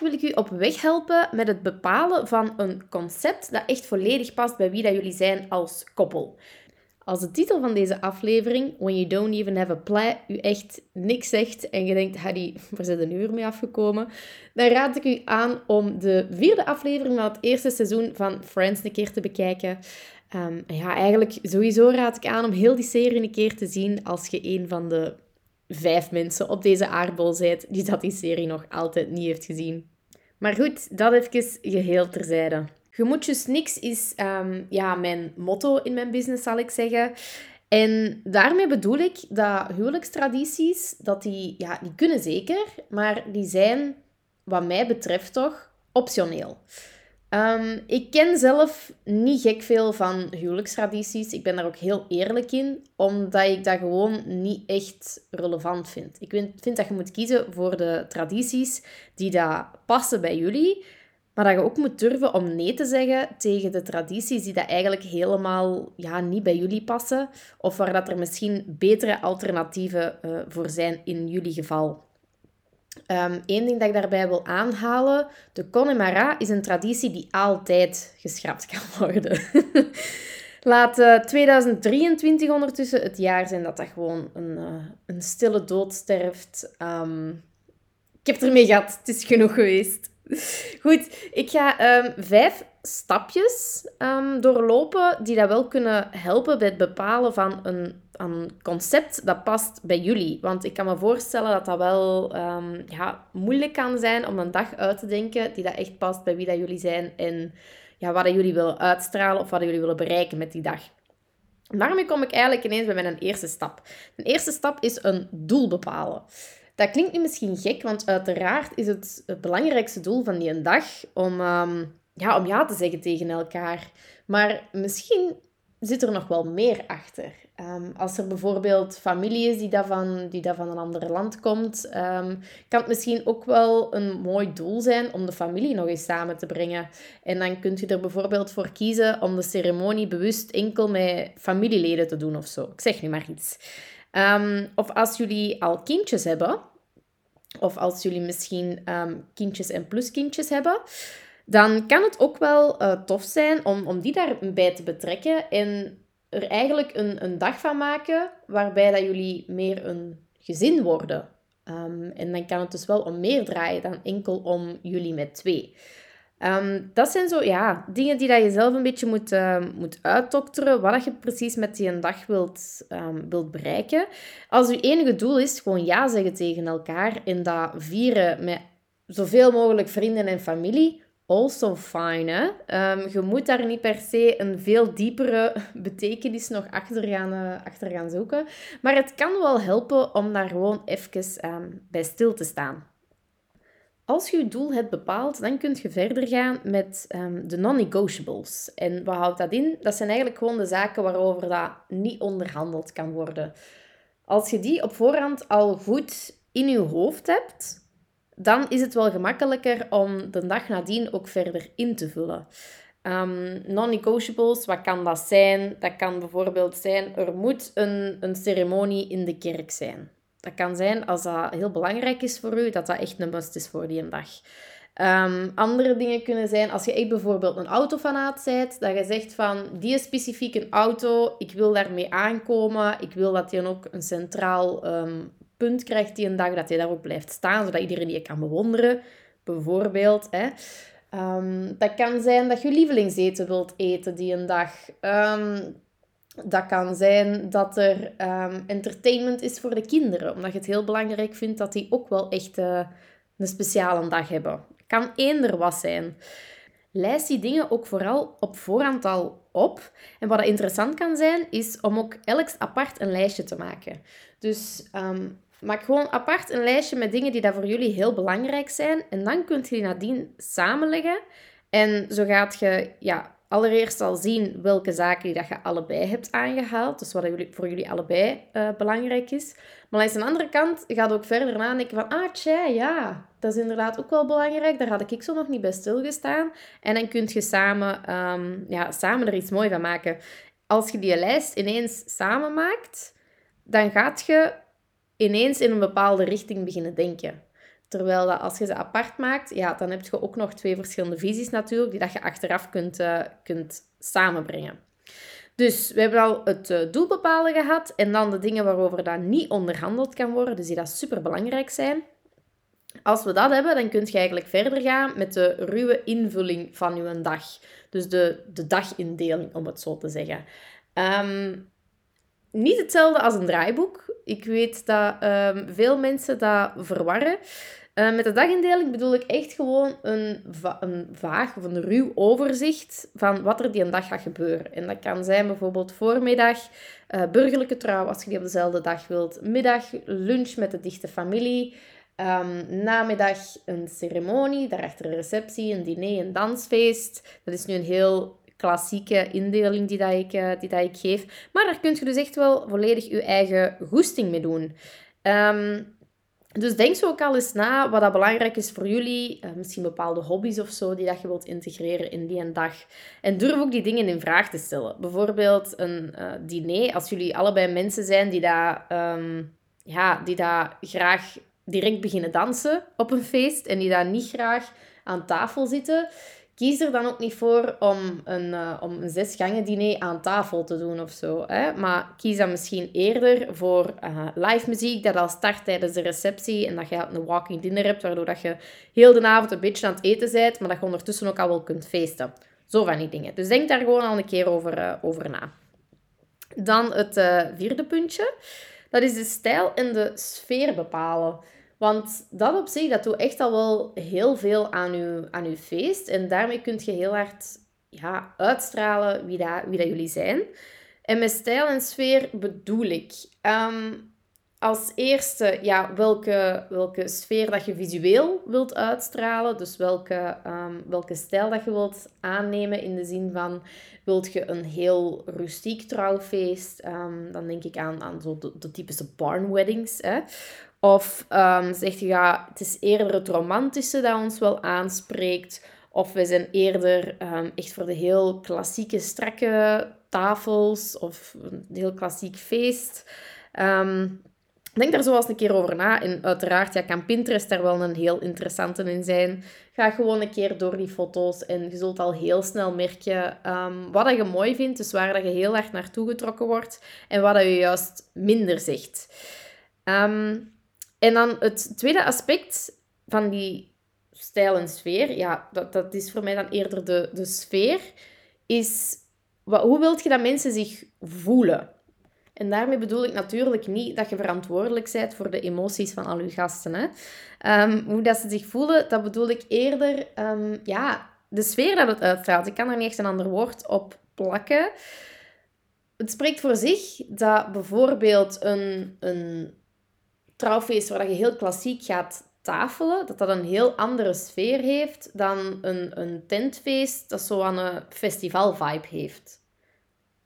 wil ik u op weg helpen met het bepalen van een concept dat echt volledig past bij wie dat jullie zijn als koppel. Als de titel van deze aflevering, When You Don't Even Have a Plan, u echt niks zegt en je denkt, Harry, waar zit een uur mee afgekomen? Dan raad ik u aan om de vierde aflevering van het eerste seizoen van Friends een keer te bekijken. Um, ja, eigenlijk sowieso raad ik aan om heel die serie een keer te zien als je een van de vijf mensen op deze aardbol bent die dat die serie nog altijd niet heeft gezien. Maar goed, dat even geheel terzijde. Gemoedjes niks is um, ja, mijn motto in mijn business, zal ik zeggen. En daarmee bedoel ik dat huwelijkstradities, dat die, ja, die kunnen zeker, maar die zijn, wat mij betreft toch, optioneel. Um, ik ken zelf niet gek veel van huwelijkstradities. Ik ben daar ook heel eerlijk in, omdat ik dat gewoon niet echt relevant vind. Ik vind, dat je moet kiezen voor de tradities die dat passen bij jullie, maar dat je ook moet durven om nee te zeggen tegen de tradities die dat eigenlijk helemaal ja, niet bij jullie passen, of waar dat er misschien betere alternatieven uh, voor zijn in jullie geval. Eén ehm, ding dat ik daarbij wil aanhalen, de Connemara is een traditie die altijd geschrapt kan worden. Laat uh, eh, 2023 ondertussen het jaar zijn dat dat gewoon een, uh, een stille dood sterft. Um, ik heb ermee gehad, het is genoeg geweest. Goed, ik ga um, vijf stapjes doorlopen die dat wel kunnen helpen bij het bepalen van een, een concept dat past bij jullie. Want ik kan me voorstellen dat dat wel um, ja, moeilijk kan zijn om een dag uit te denken die dat echt past bij wie dat jullie zijn en ja, wat jullie willen uitstralen of wat jullie willen bereiken met die dag. daarmee kom ik eigenlijk ineens bij mijn eerste stap. De eerste stap is een doel bepalen. Dat klinkt nu misschien gek, want uiteraard is het het belangrijkste doel van die dag om ja, om ja te zeggen tegen elkaar. Maar misschien zit er nog wel meer achter. Um, als er bijvoorbeeld familie is die dat van, die dat van een ander land komt, um, kan het misschien ook wel een mooi doel zijn om de familie nog eens samen te brengen. En dan kunt je er bijvoorbeeld voor kiezen om de ceremonie bewust enkel met familieleden te doen of zo. Ik zeg nu maar iets. Um, of als jullie al kindjes hebben, of als jullie misschien kindjes en pluskindjes hebben, dan kan het ook wel uh, tof zijn om, om die daarbij te betrekken en er eigenlijk een, een dag van maken waarbij dat jullie meer een gezin worden. Um, en dan kan het dus wel om meer draaien dan enkel om jullie met twee. Um, dat zijn zo, ja, dingen die dat je zelf een beetje moet, uh, moet uitdokteren, wat je precies met die een dag wilt, um, wilt bereiken. Als je enige doel is gewoon ja zeggen tegen elkaar en dat vieren met zoveel mogelijk vrienden en familie, also fine. Ehm, je moet daar niet per se een veel diepere betekenis nog achter gaan, uh, achter gaan zoeken. Maar het kan wel helpen om daar gewoon even um, bij stil te staan. Als je je doel hebt bepaald, dan kun je verder gaan met um, de non-negotiables. En wat houdt dat in? Dat zijn eigenlijk gewoon de zaken waarover dat niet onderhandeld kan worden. Als je die op voorhand al goed in je hoofd hebt, dan is het wel gemakkelijker om de dag nadien ook verder in te vullen. Um, Non-negotiables, wat kan dat zijn? Dat kan bijvoorbeeld zijn, er moet een, een ceremonie in de kerk zijn. Dat kan zijn, als dat heel belangrijk is voor u, dat dat echt een must is voor die dag. Um, andere dingen kunnen zijn, als je echt bijvoorbeeld een autofanaat bent, dat je zegt van, die specifieke auto, ik wil daarmee aankomen, ik wil dat die ook een centraal um, punt krijgt die een dag, dat hij daar ook blijft staan, zodat iedereen die kan bewonderen, bijvoorbeeld. Hè. Um, dat kan zijn dat je lievelingseten wilt eten die een dag. Um, dat kan zijn dat er um, entertainment is voor de kinderen, omdat je het heel belangrijk vindt dat die ook wel echt uh, een speciale dag hebben. Kan eender wat zijn. Lijst die dingen ook vooral op voorhand al op. En wat interessant kan zijn, is om ook elk apart een lijstje te maken. Dus Maak gewoon apart een lijstje met dingen die dat voor jullie heel belangrijk zijn. En dan kunt je die nadien samenleggen. En zo gaat je ja, allereerst al zien welke zaken die dat je allebei hebt aangehaald. Dus wat voor jullie allebei uh, belangrijk is. Maar aan de andere kant gaat ook verder nadenken van... Ah, tja, ja, dat is inderdaad ook wel belangrijk. Daar had ik zo nog niet bij stilgestaan. En dan kun je samen, um, ja, samen er iets moois van maken. Als je die lijst ineens samen maakt, dan gaat je ineens in een bepaalde richting beginnen denken. Terwijl dat als je ze apart maakt, ja, dan heb je ook nog twee verschillende visies natuurlijk, die dat je achteraf kunt, uh, kunt samenbrengen. Dus we hebben al het uh, doel bepalen gehad en dan de dingen waarover dat niet onderhandeld kan worden, dus die dat super belangrijk zijn. Als we dat hebben, dan kun je eigenlijk verder gaan met de ruwe invulling van je dag. Dus de, de dagindeling, om het zo te zeggen. Ehm, niet hetzelfde als een draaiboek. Ik weet dat um, veel mensen dat verwarren. Uh, met de dagindeling bedoel ik echt gewoon een, een vaag of een ruw overzicht van wat er die een dag gaat gebeuren. En dat kan zijn bijvoorbeeld voormiddag, uh, burgerlijke trouw als je die op dezelfde dag wilt. Middag, lunch met de dichte familie. Um, namiddag een ceremonie, daarachter een receptie, een diner, een dansfeest. Dat is nu een heel klassieke indeling die, dat ik, uh, die dat ik geef. Maar daar kun je dus echt wel volledig je eigen goesting mee doen. Um, dus denk zo ook al eens na wat dat belangrijk is voor jullie. Uh, misschien bepaalde hobby's of zo die dat je wilt integreren in die een dag. En durf ook die dingen in vraag te stellen. Bijvoorbeeld een uh, diner. Als jullie allebei mensen zijn die dat, um, ja, die graag direct beginnen dansen op een feest en die daar niet graag aan tafel zitten, kies er dan ook niet voor om een, uh, om een zesgangen diner aan tafel te doen of zo. Hè? Maar kies dan misschien eerder voor uh, live muziek dat al start tijdens de receptie en dat je een walking dinner hebt, waardoor dat je heel de avond een beetje aan het eten bent, maar dat je ondertussen ook al wel kunt feesten. Zo van die dingen. Dus denk daar gewoon al een keer over, uh, over na. Dan het vierde puntje. Dat is de stijl en de sfeer bepalen. Want dat op zich, dat doet echt al wel heel veel aan je, aan uw feest. En daarmee kun je heel hard ja, uitstralen wie, dat, wie dat jullie zijn. En met stijl en sfeer bedoel ik... Ehm, als eerste, ja, welke, welke sfeer dat je visueel wilt uitstralen. Dus welke, um, welke stijl dat je wilt aannemen in de zin van... Wilt je een heel rustiek trouwfeest? Um, dan denk ik aan, aan zo de, de typische barn weddings. Hè? Of um, zegt je, ja, het is eerder het romantische dat ons wel aanspreekt. Of we zijn eerder um, echt voor de heel klassieke, strakke tafels. Of een heel klassiek feest. Um, denk daar zo eens een keer over na. En uiteraard ja, kan Pinterest daar wel een heel interessante in zijn. Ga gewoon een keer door die foto's en je zult al heel snel merken wat je mooi vindt. Dus waar dat je heel erg naartoe getrokken wordt. En wat dat je juist minder zegt. Um, en dan het tweede aspect van die stijl en sfeer, ja, dat, dat is voor mij dan eerder de, de sfeer, is wat, hoe wilt je dat mensen zich voelen? En daarmee bedoel ik natuurlijk niet dat je verantwoordelijk bent voor de emoties van al je gasten. Hè? Um, hoe dat ze zich voelen, dat bedoel ik eerder um, ja, de sfeer dat het uitstraalt. Ik kan er niet echt een ander woord op plakken. Het spreekt voor zich dat bijvoorbeeld een, een trouwfeest waar je heel klassiek gaat tafelen, dat dat een heel andere sfeer heeft dan een, een tentfeest dat zo aan een festival-vibe heeft.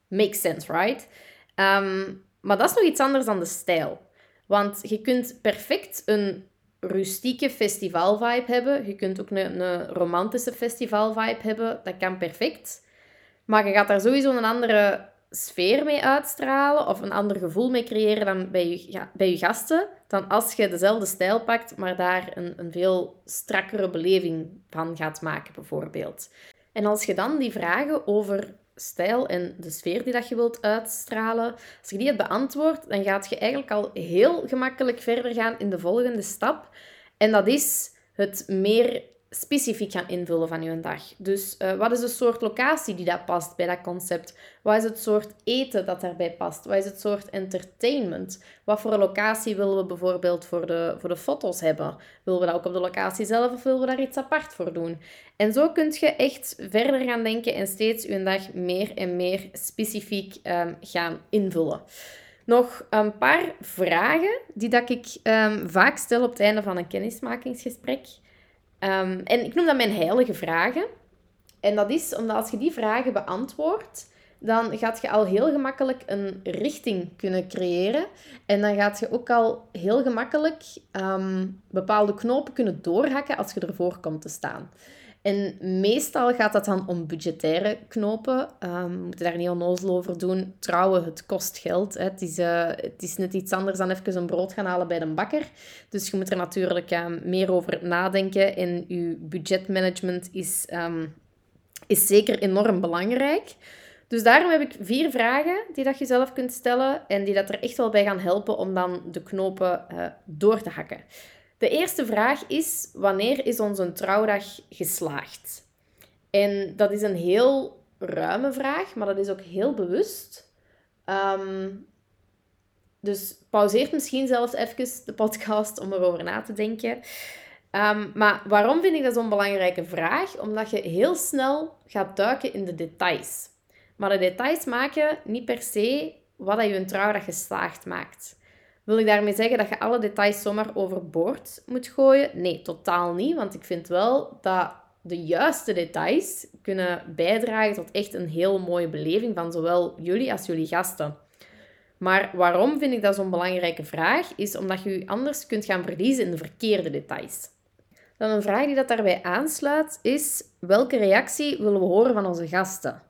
Makes sense, right? Ehm, maar dat is nog iets anders dan de stijl. Want je kunt perfect een rustieke festival-vibe hebben. Je kunt ook een, een romantische festival-vibe hebben. Dat kan perfect. Maar je gaat daar sowieso een andere sfeer mee uitstralen of een ander gevoel mee creëren dan bij je, ja, bij je gasten, dan als je dezelfde stijl pakt, maar daar een, een veel strakkere beleving van gaat maken, bijvoorbeeld. En als je dan die vragen over stijl en de sfeer die dat je wilt uitstralen, als je die hebt beantwoord, dan gaat je eigenlijk al heel gemakkelijk verder gaan in de volgende stap. En dat is het meer specifiek gaan invullen van je dag. Dus uh, wat is de soort locatie die dat past bij dat concept? Wat is het soort eten dat daarbij past? Wat is het soort entertainment? Wat voor locatie willen we bijvoorbeeld voor de, voor de foto's hebben? Willen we dat ook op de locatie zelf of willen we daar iets apart voor doen? En zo kun je echt verder gaan denken en steeds je dag meer en meer specifiek um, gaan invullen. Nog een paar vragen die dat ik um, vaak stel op het einde van een kennismakingsgesprek. Um, en ik noem dat mijn heilige vragen. En dat is omdat als je die vragen beantwoordt, dan gaat je al heel gemakkelijk een richting kunnen creëren. En dan gaat je ook al heel gemakkelijk um, bepaalde knopen kunnen doorhakken als je ervoor komt te staan. En meestal gaat dat dan om budgettaire knopen. Um, we moeten daar niet onnozel over doen. Trouwen, het kost geld. Hè. Het, is, uh, het is net iets anders dan even een brood gaan halen bij de bakker. Dus je moet er natuurlijk um, meer over nadenken. En je budgetmanagement is, um, is zeker enorm belangrijk. Dus daarom heb ik vier vragen die dat je zelf kunt stellen en die dat er echt wel bij gaan helpen om dan de knopen uh, door te hakken. De eerste vraag is, wanneer is onze trouwdag geslaagd? En dat is een heel ruime vraag, maar dat is ook heel bewust. Um, dus pauzeer misschien zelfs even de podcast om erover na te denken. Um, maar waarom vind ik dat zo'n belangrijke vraag? Omdat je heel snel gaat duiken in de details. Maar de details maken niet per se wat je een trouwdag geslaagd maakt. Wil ik daarmee zeggen dat je alle details zomaar overboord moet gooien? Nee, totaal niet. Want ik vind wel dat de juiste details kunnen bijdragen tot echt een heel mooie beleving van zowel jullie als jullie gasten. Maar waarom vind ik dat zo'n belangrijke vraag? Is omdat je je anders kunt gaan verliezen in de verkeerde details. Dan een vraag die dat daarbij aansluit is: welke reactie willen we horen van onze gasten?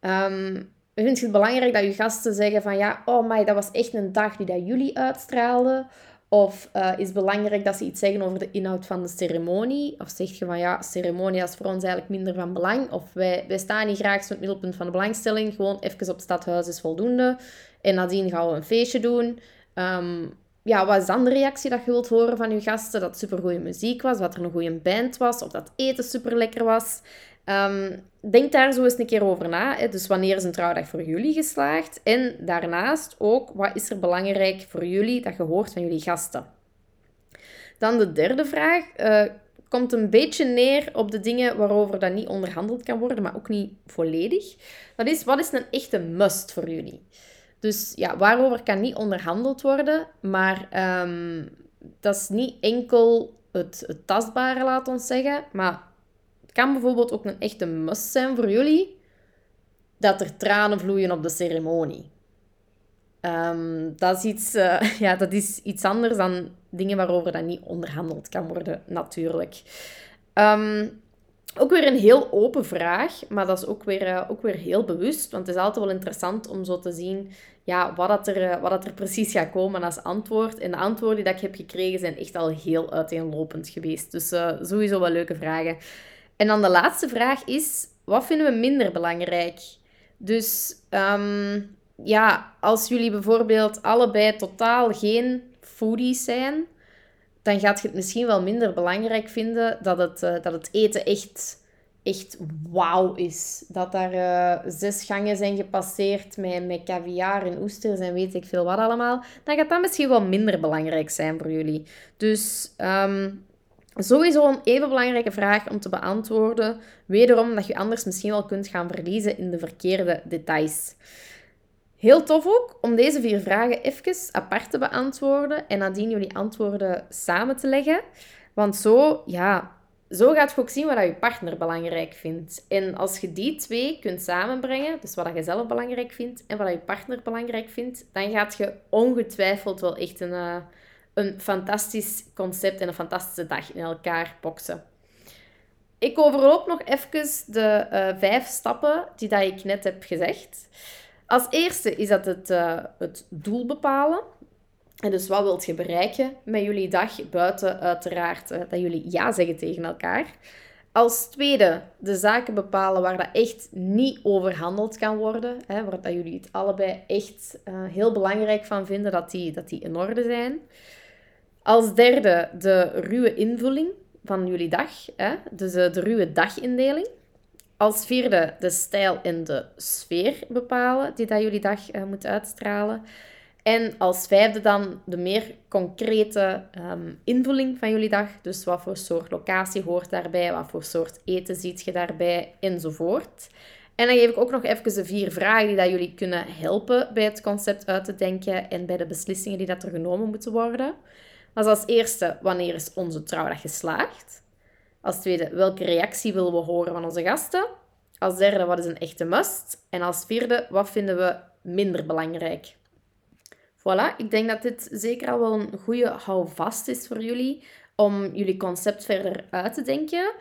Um, vind je het belangrijk dat je gasten zeggen van ja, oh my, dat was echt een dag die dat jullie uitstraalden? Of uh, is het belangrijk dat ze iets zeggen over de inhoud van de ceremonie? Of zeg je van ja, ceremonie is voor ons eigenlijk minder van belang? Of wij, wij staan niet graag het middelpunt van de belangstelling. Gewoon even op het stadhuis is voldoende. En nadien gaan we een feestje doen. Um, ja, wat is dan de reactie dat je wilt horen van je gasten? Dat super goede muziek was, dat er een goede band was, of dat eten super lekker was. Um, denk daar zo eens een keer over na. Hè. Dus wanneer is een trouwdag voor jullie geslaagd? En daarnaast ook, wat is er belangrijk voor jullie dat je hoort van jullie gasten? Dan de derde vraag. Uh, komt een beetje neer op de dingen waarover dat niet onderhandeld kan worden, maar ook niet volledig. Dat is, wat is een echte must voor jullie? Dus ja, waarover kan niet onderhandeld worden, maar um, dat is niet enkel het, het tastbare, laat ons zeggen, maar kan bijvoorbeeld ook een echte must zijn voor jullie dat er tranen vloeien op de ceremonie. Um, dat, is iets, uh, ja, dat is iets anders dan dingen waarover dat niet onderhandeld kan worden, natuurlijk. Um, ook weer een heel open vraag, maar dat is ook weer, uh, ook weer heel bewust. Want het is altijd wel interessant om zo te zien ja, wat, dat er, uh, wat dat er precies gaat komen als antwoord. En de antwoorden die ik heb gekregen zijn echt al heel uiteenlopend geweest. Dus sowieso wel leuke vragen. En dan de laatste vraag is, wat vinden we minder belangrijk? Dus um, ja, als jullie bijvoorbeeld allebei totaal geen foodies zijn, dan gaat je het misschien wel minder belangrijk vinden dat het, uh, dat het eten echt, echt wauw is. Dat daar uh, zes gangen zijn gepasseerd met, met caviar en oesters en weet ik veel wat allemaal. Dan gaat dat misschien wel minder belangrijk zijn voor jullie. Dus um, Sowieso een even belangrijke vraag om te beantwoorden. Wederom dat je anders misschien wel kunt gaan verliezen in de verkeerde details. Heel tof ook om deze vier vragen even apart te beantwoorden en nadien jullie antwoorden samen te leggen. Want zo, ja, zo gaat je ook zien wat je partner belangrijk vindt. En als je die twee kunt samenbrengen, dus wat je zelf belangrijk vindt en wat je partner belangrijk vindt, dan gaat je ongetwijfeld wel echt een, eh, een fantastisch concept en een fantastische dag in elkaar boksen. Ik overloop nog even de uh, vijf stappen die dat ik net heb gezegd. Als eerste is dat het, uh, het doel bepalen. En dus wat wilt je bereiken met jullie dag, buiten uiteraard uh, dat jullie ja zeggen tegen elkaar. Als tweede de zaken bepalen waar dat echt niet overhandeld kan worden. Hè, waar dat jullie het allebei echt heel belangrijk van vinden dat die, dat die in orde zijn. Als derde de ruwe invulling van jullie dag, hè? dus de, de ruwe dagindeling. Als vierde de stijl en de sfeer bepalen die dat jullie dag uh, moet uitstralen. En als vijfde dan de meer concrete um, invulling van jullie dag. Dus wat voor soort locatie hoort daarbij, wat voor soort eten ziet je daarbij, enzovoort. En dan geef ik ook nog even de vier vragen die dat jullie kunnen helpen bij het concept uit te denken en bij de beslissingen die dat er genomen moeten worden. Dus als eerste, wanneer is onze trouwdag geslaagd? Als tweede, welke reactie willen we horen van onze gasten? Als derde, wat is een echte must? En als vierde, wat vinden we minder belangrijk? Voilà, ik denk dat dit zeker al wel een goede houvast is voor jullie om jullie concept verder uit te denken.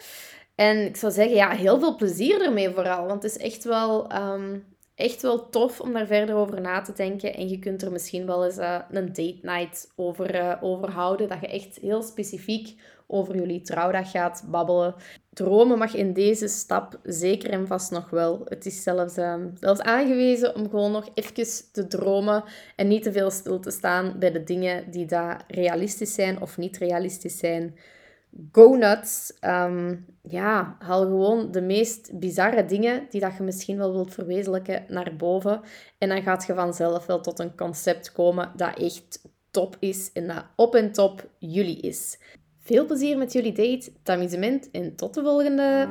En ik zou zeggen, ja, heel veel plezier ermee vooral. Want het is echt wel, ehm, echt wel tof om daar verder over na te denken. En je kunt er misschien wel eens uh, een date night over, uh, houden. Dat je echt heel specifiek over jullie trouwdag gaat babbelen. Dromen mag in deze stap zeker en vast nog wel. Het is zelfs, zelfs aangewezen om gewoon nog even te dromen en niet te veel stil te staan bij de dingen die daar realistisch zijn of niet realistisch zijn go nuts. Ehm, ja, haal gewoon de meest bizarre dingen die dat je misschien wel wilt verwezenlijken naar boven. En dan gaat je vanzelf wel tot een concept komen dat echt top is en dat op en top jullie is. Veel plezier met jullie date, amusement en tot de volgende!